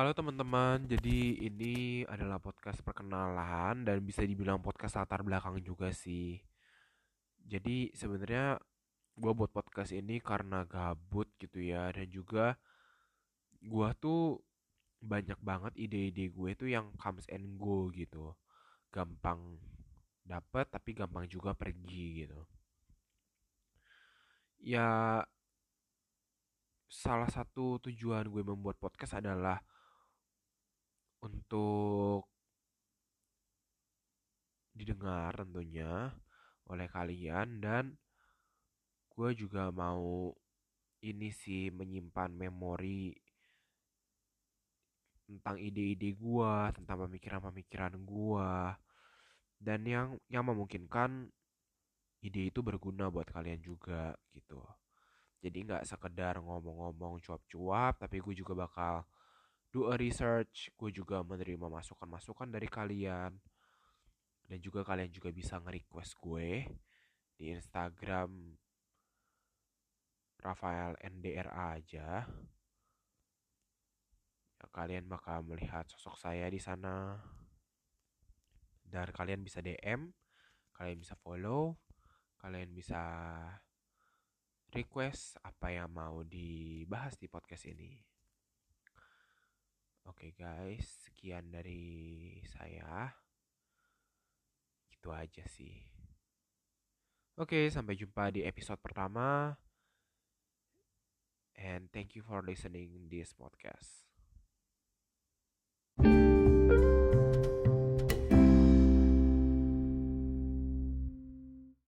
Halo teman-teman, jadi ini adalah podcast perkenalan dan bisa dibilang podcast latar belakang juga sih. Jadi sebenarnya gue buat podcast ini karena gabut gitu ya dan juga gue tuh banyak banget ide-ide gue tuh yang comes and go gitu. Gampang dapet tapi gampang juga pergi gitu. Ya salah satu tujuan gue membuat podcast adalah untuk didengar tentunya oleh kalian dan gue juga mau ini sih menyimpan memori tentang ide-ide gue, tentang pemikiran-pemikiran gue dan yang yang memungkinkan ide itu berguna buat kalian juga gitu. Jadi nggak sekedar ngomong-ngomong cuap-cuap, tapi gue juga bakal do a research. Gue juga menerima masukan-masukan dari kalian. Dan juga kalian juga bisa nge-request gue di Instagram Rafael NDRA aja. Ya, kalian bakal melihat sosok saya di sana. Dan kalian bisa DM, kalian bisa follow, kalian bisa request apa yang mau dibahas di podcast ini. Oke guys, sekian dari saya. Gitu aja sih. Oke, sampai jumpa di episode pertama. And thank you for listening this podcast.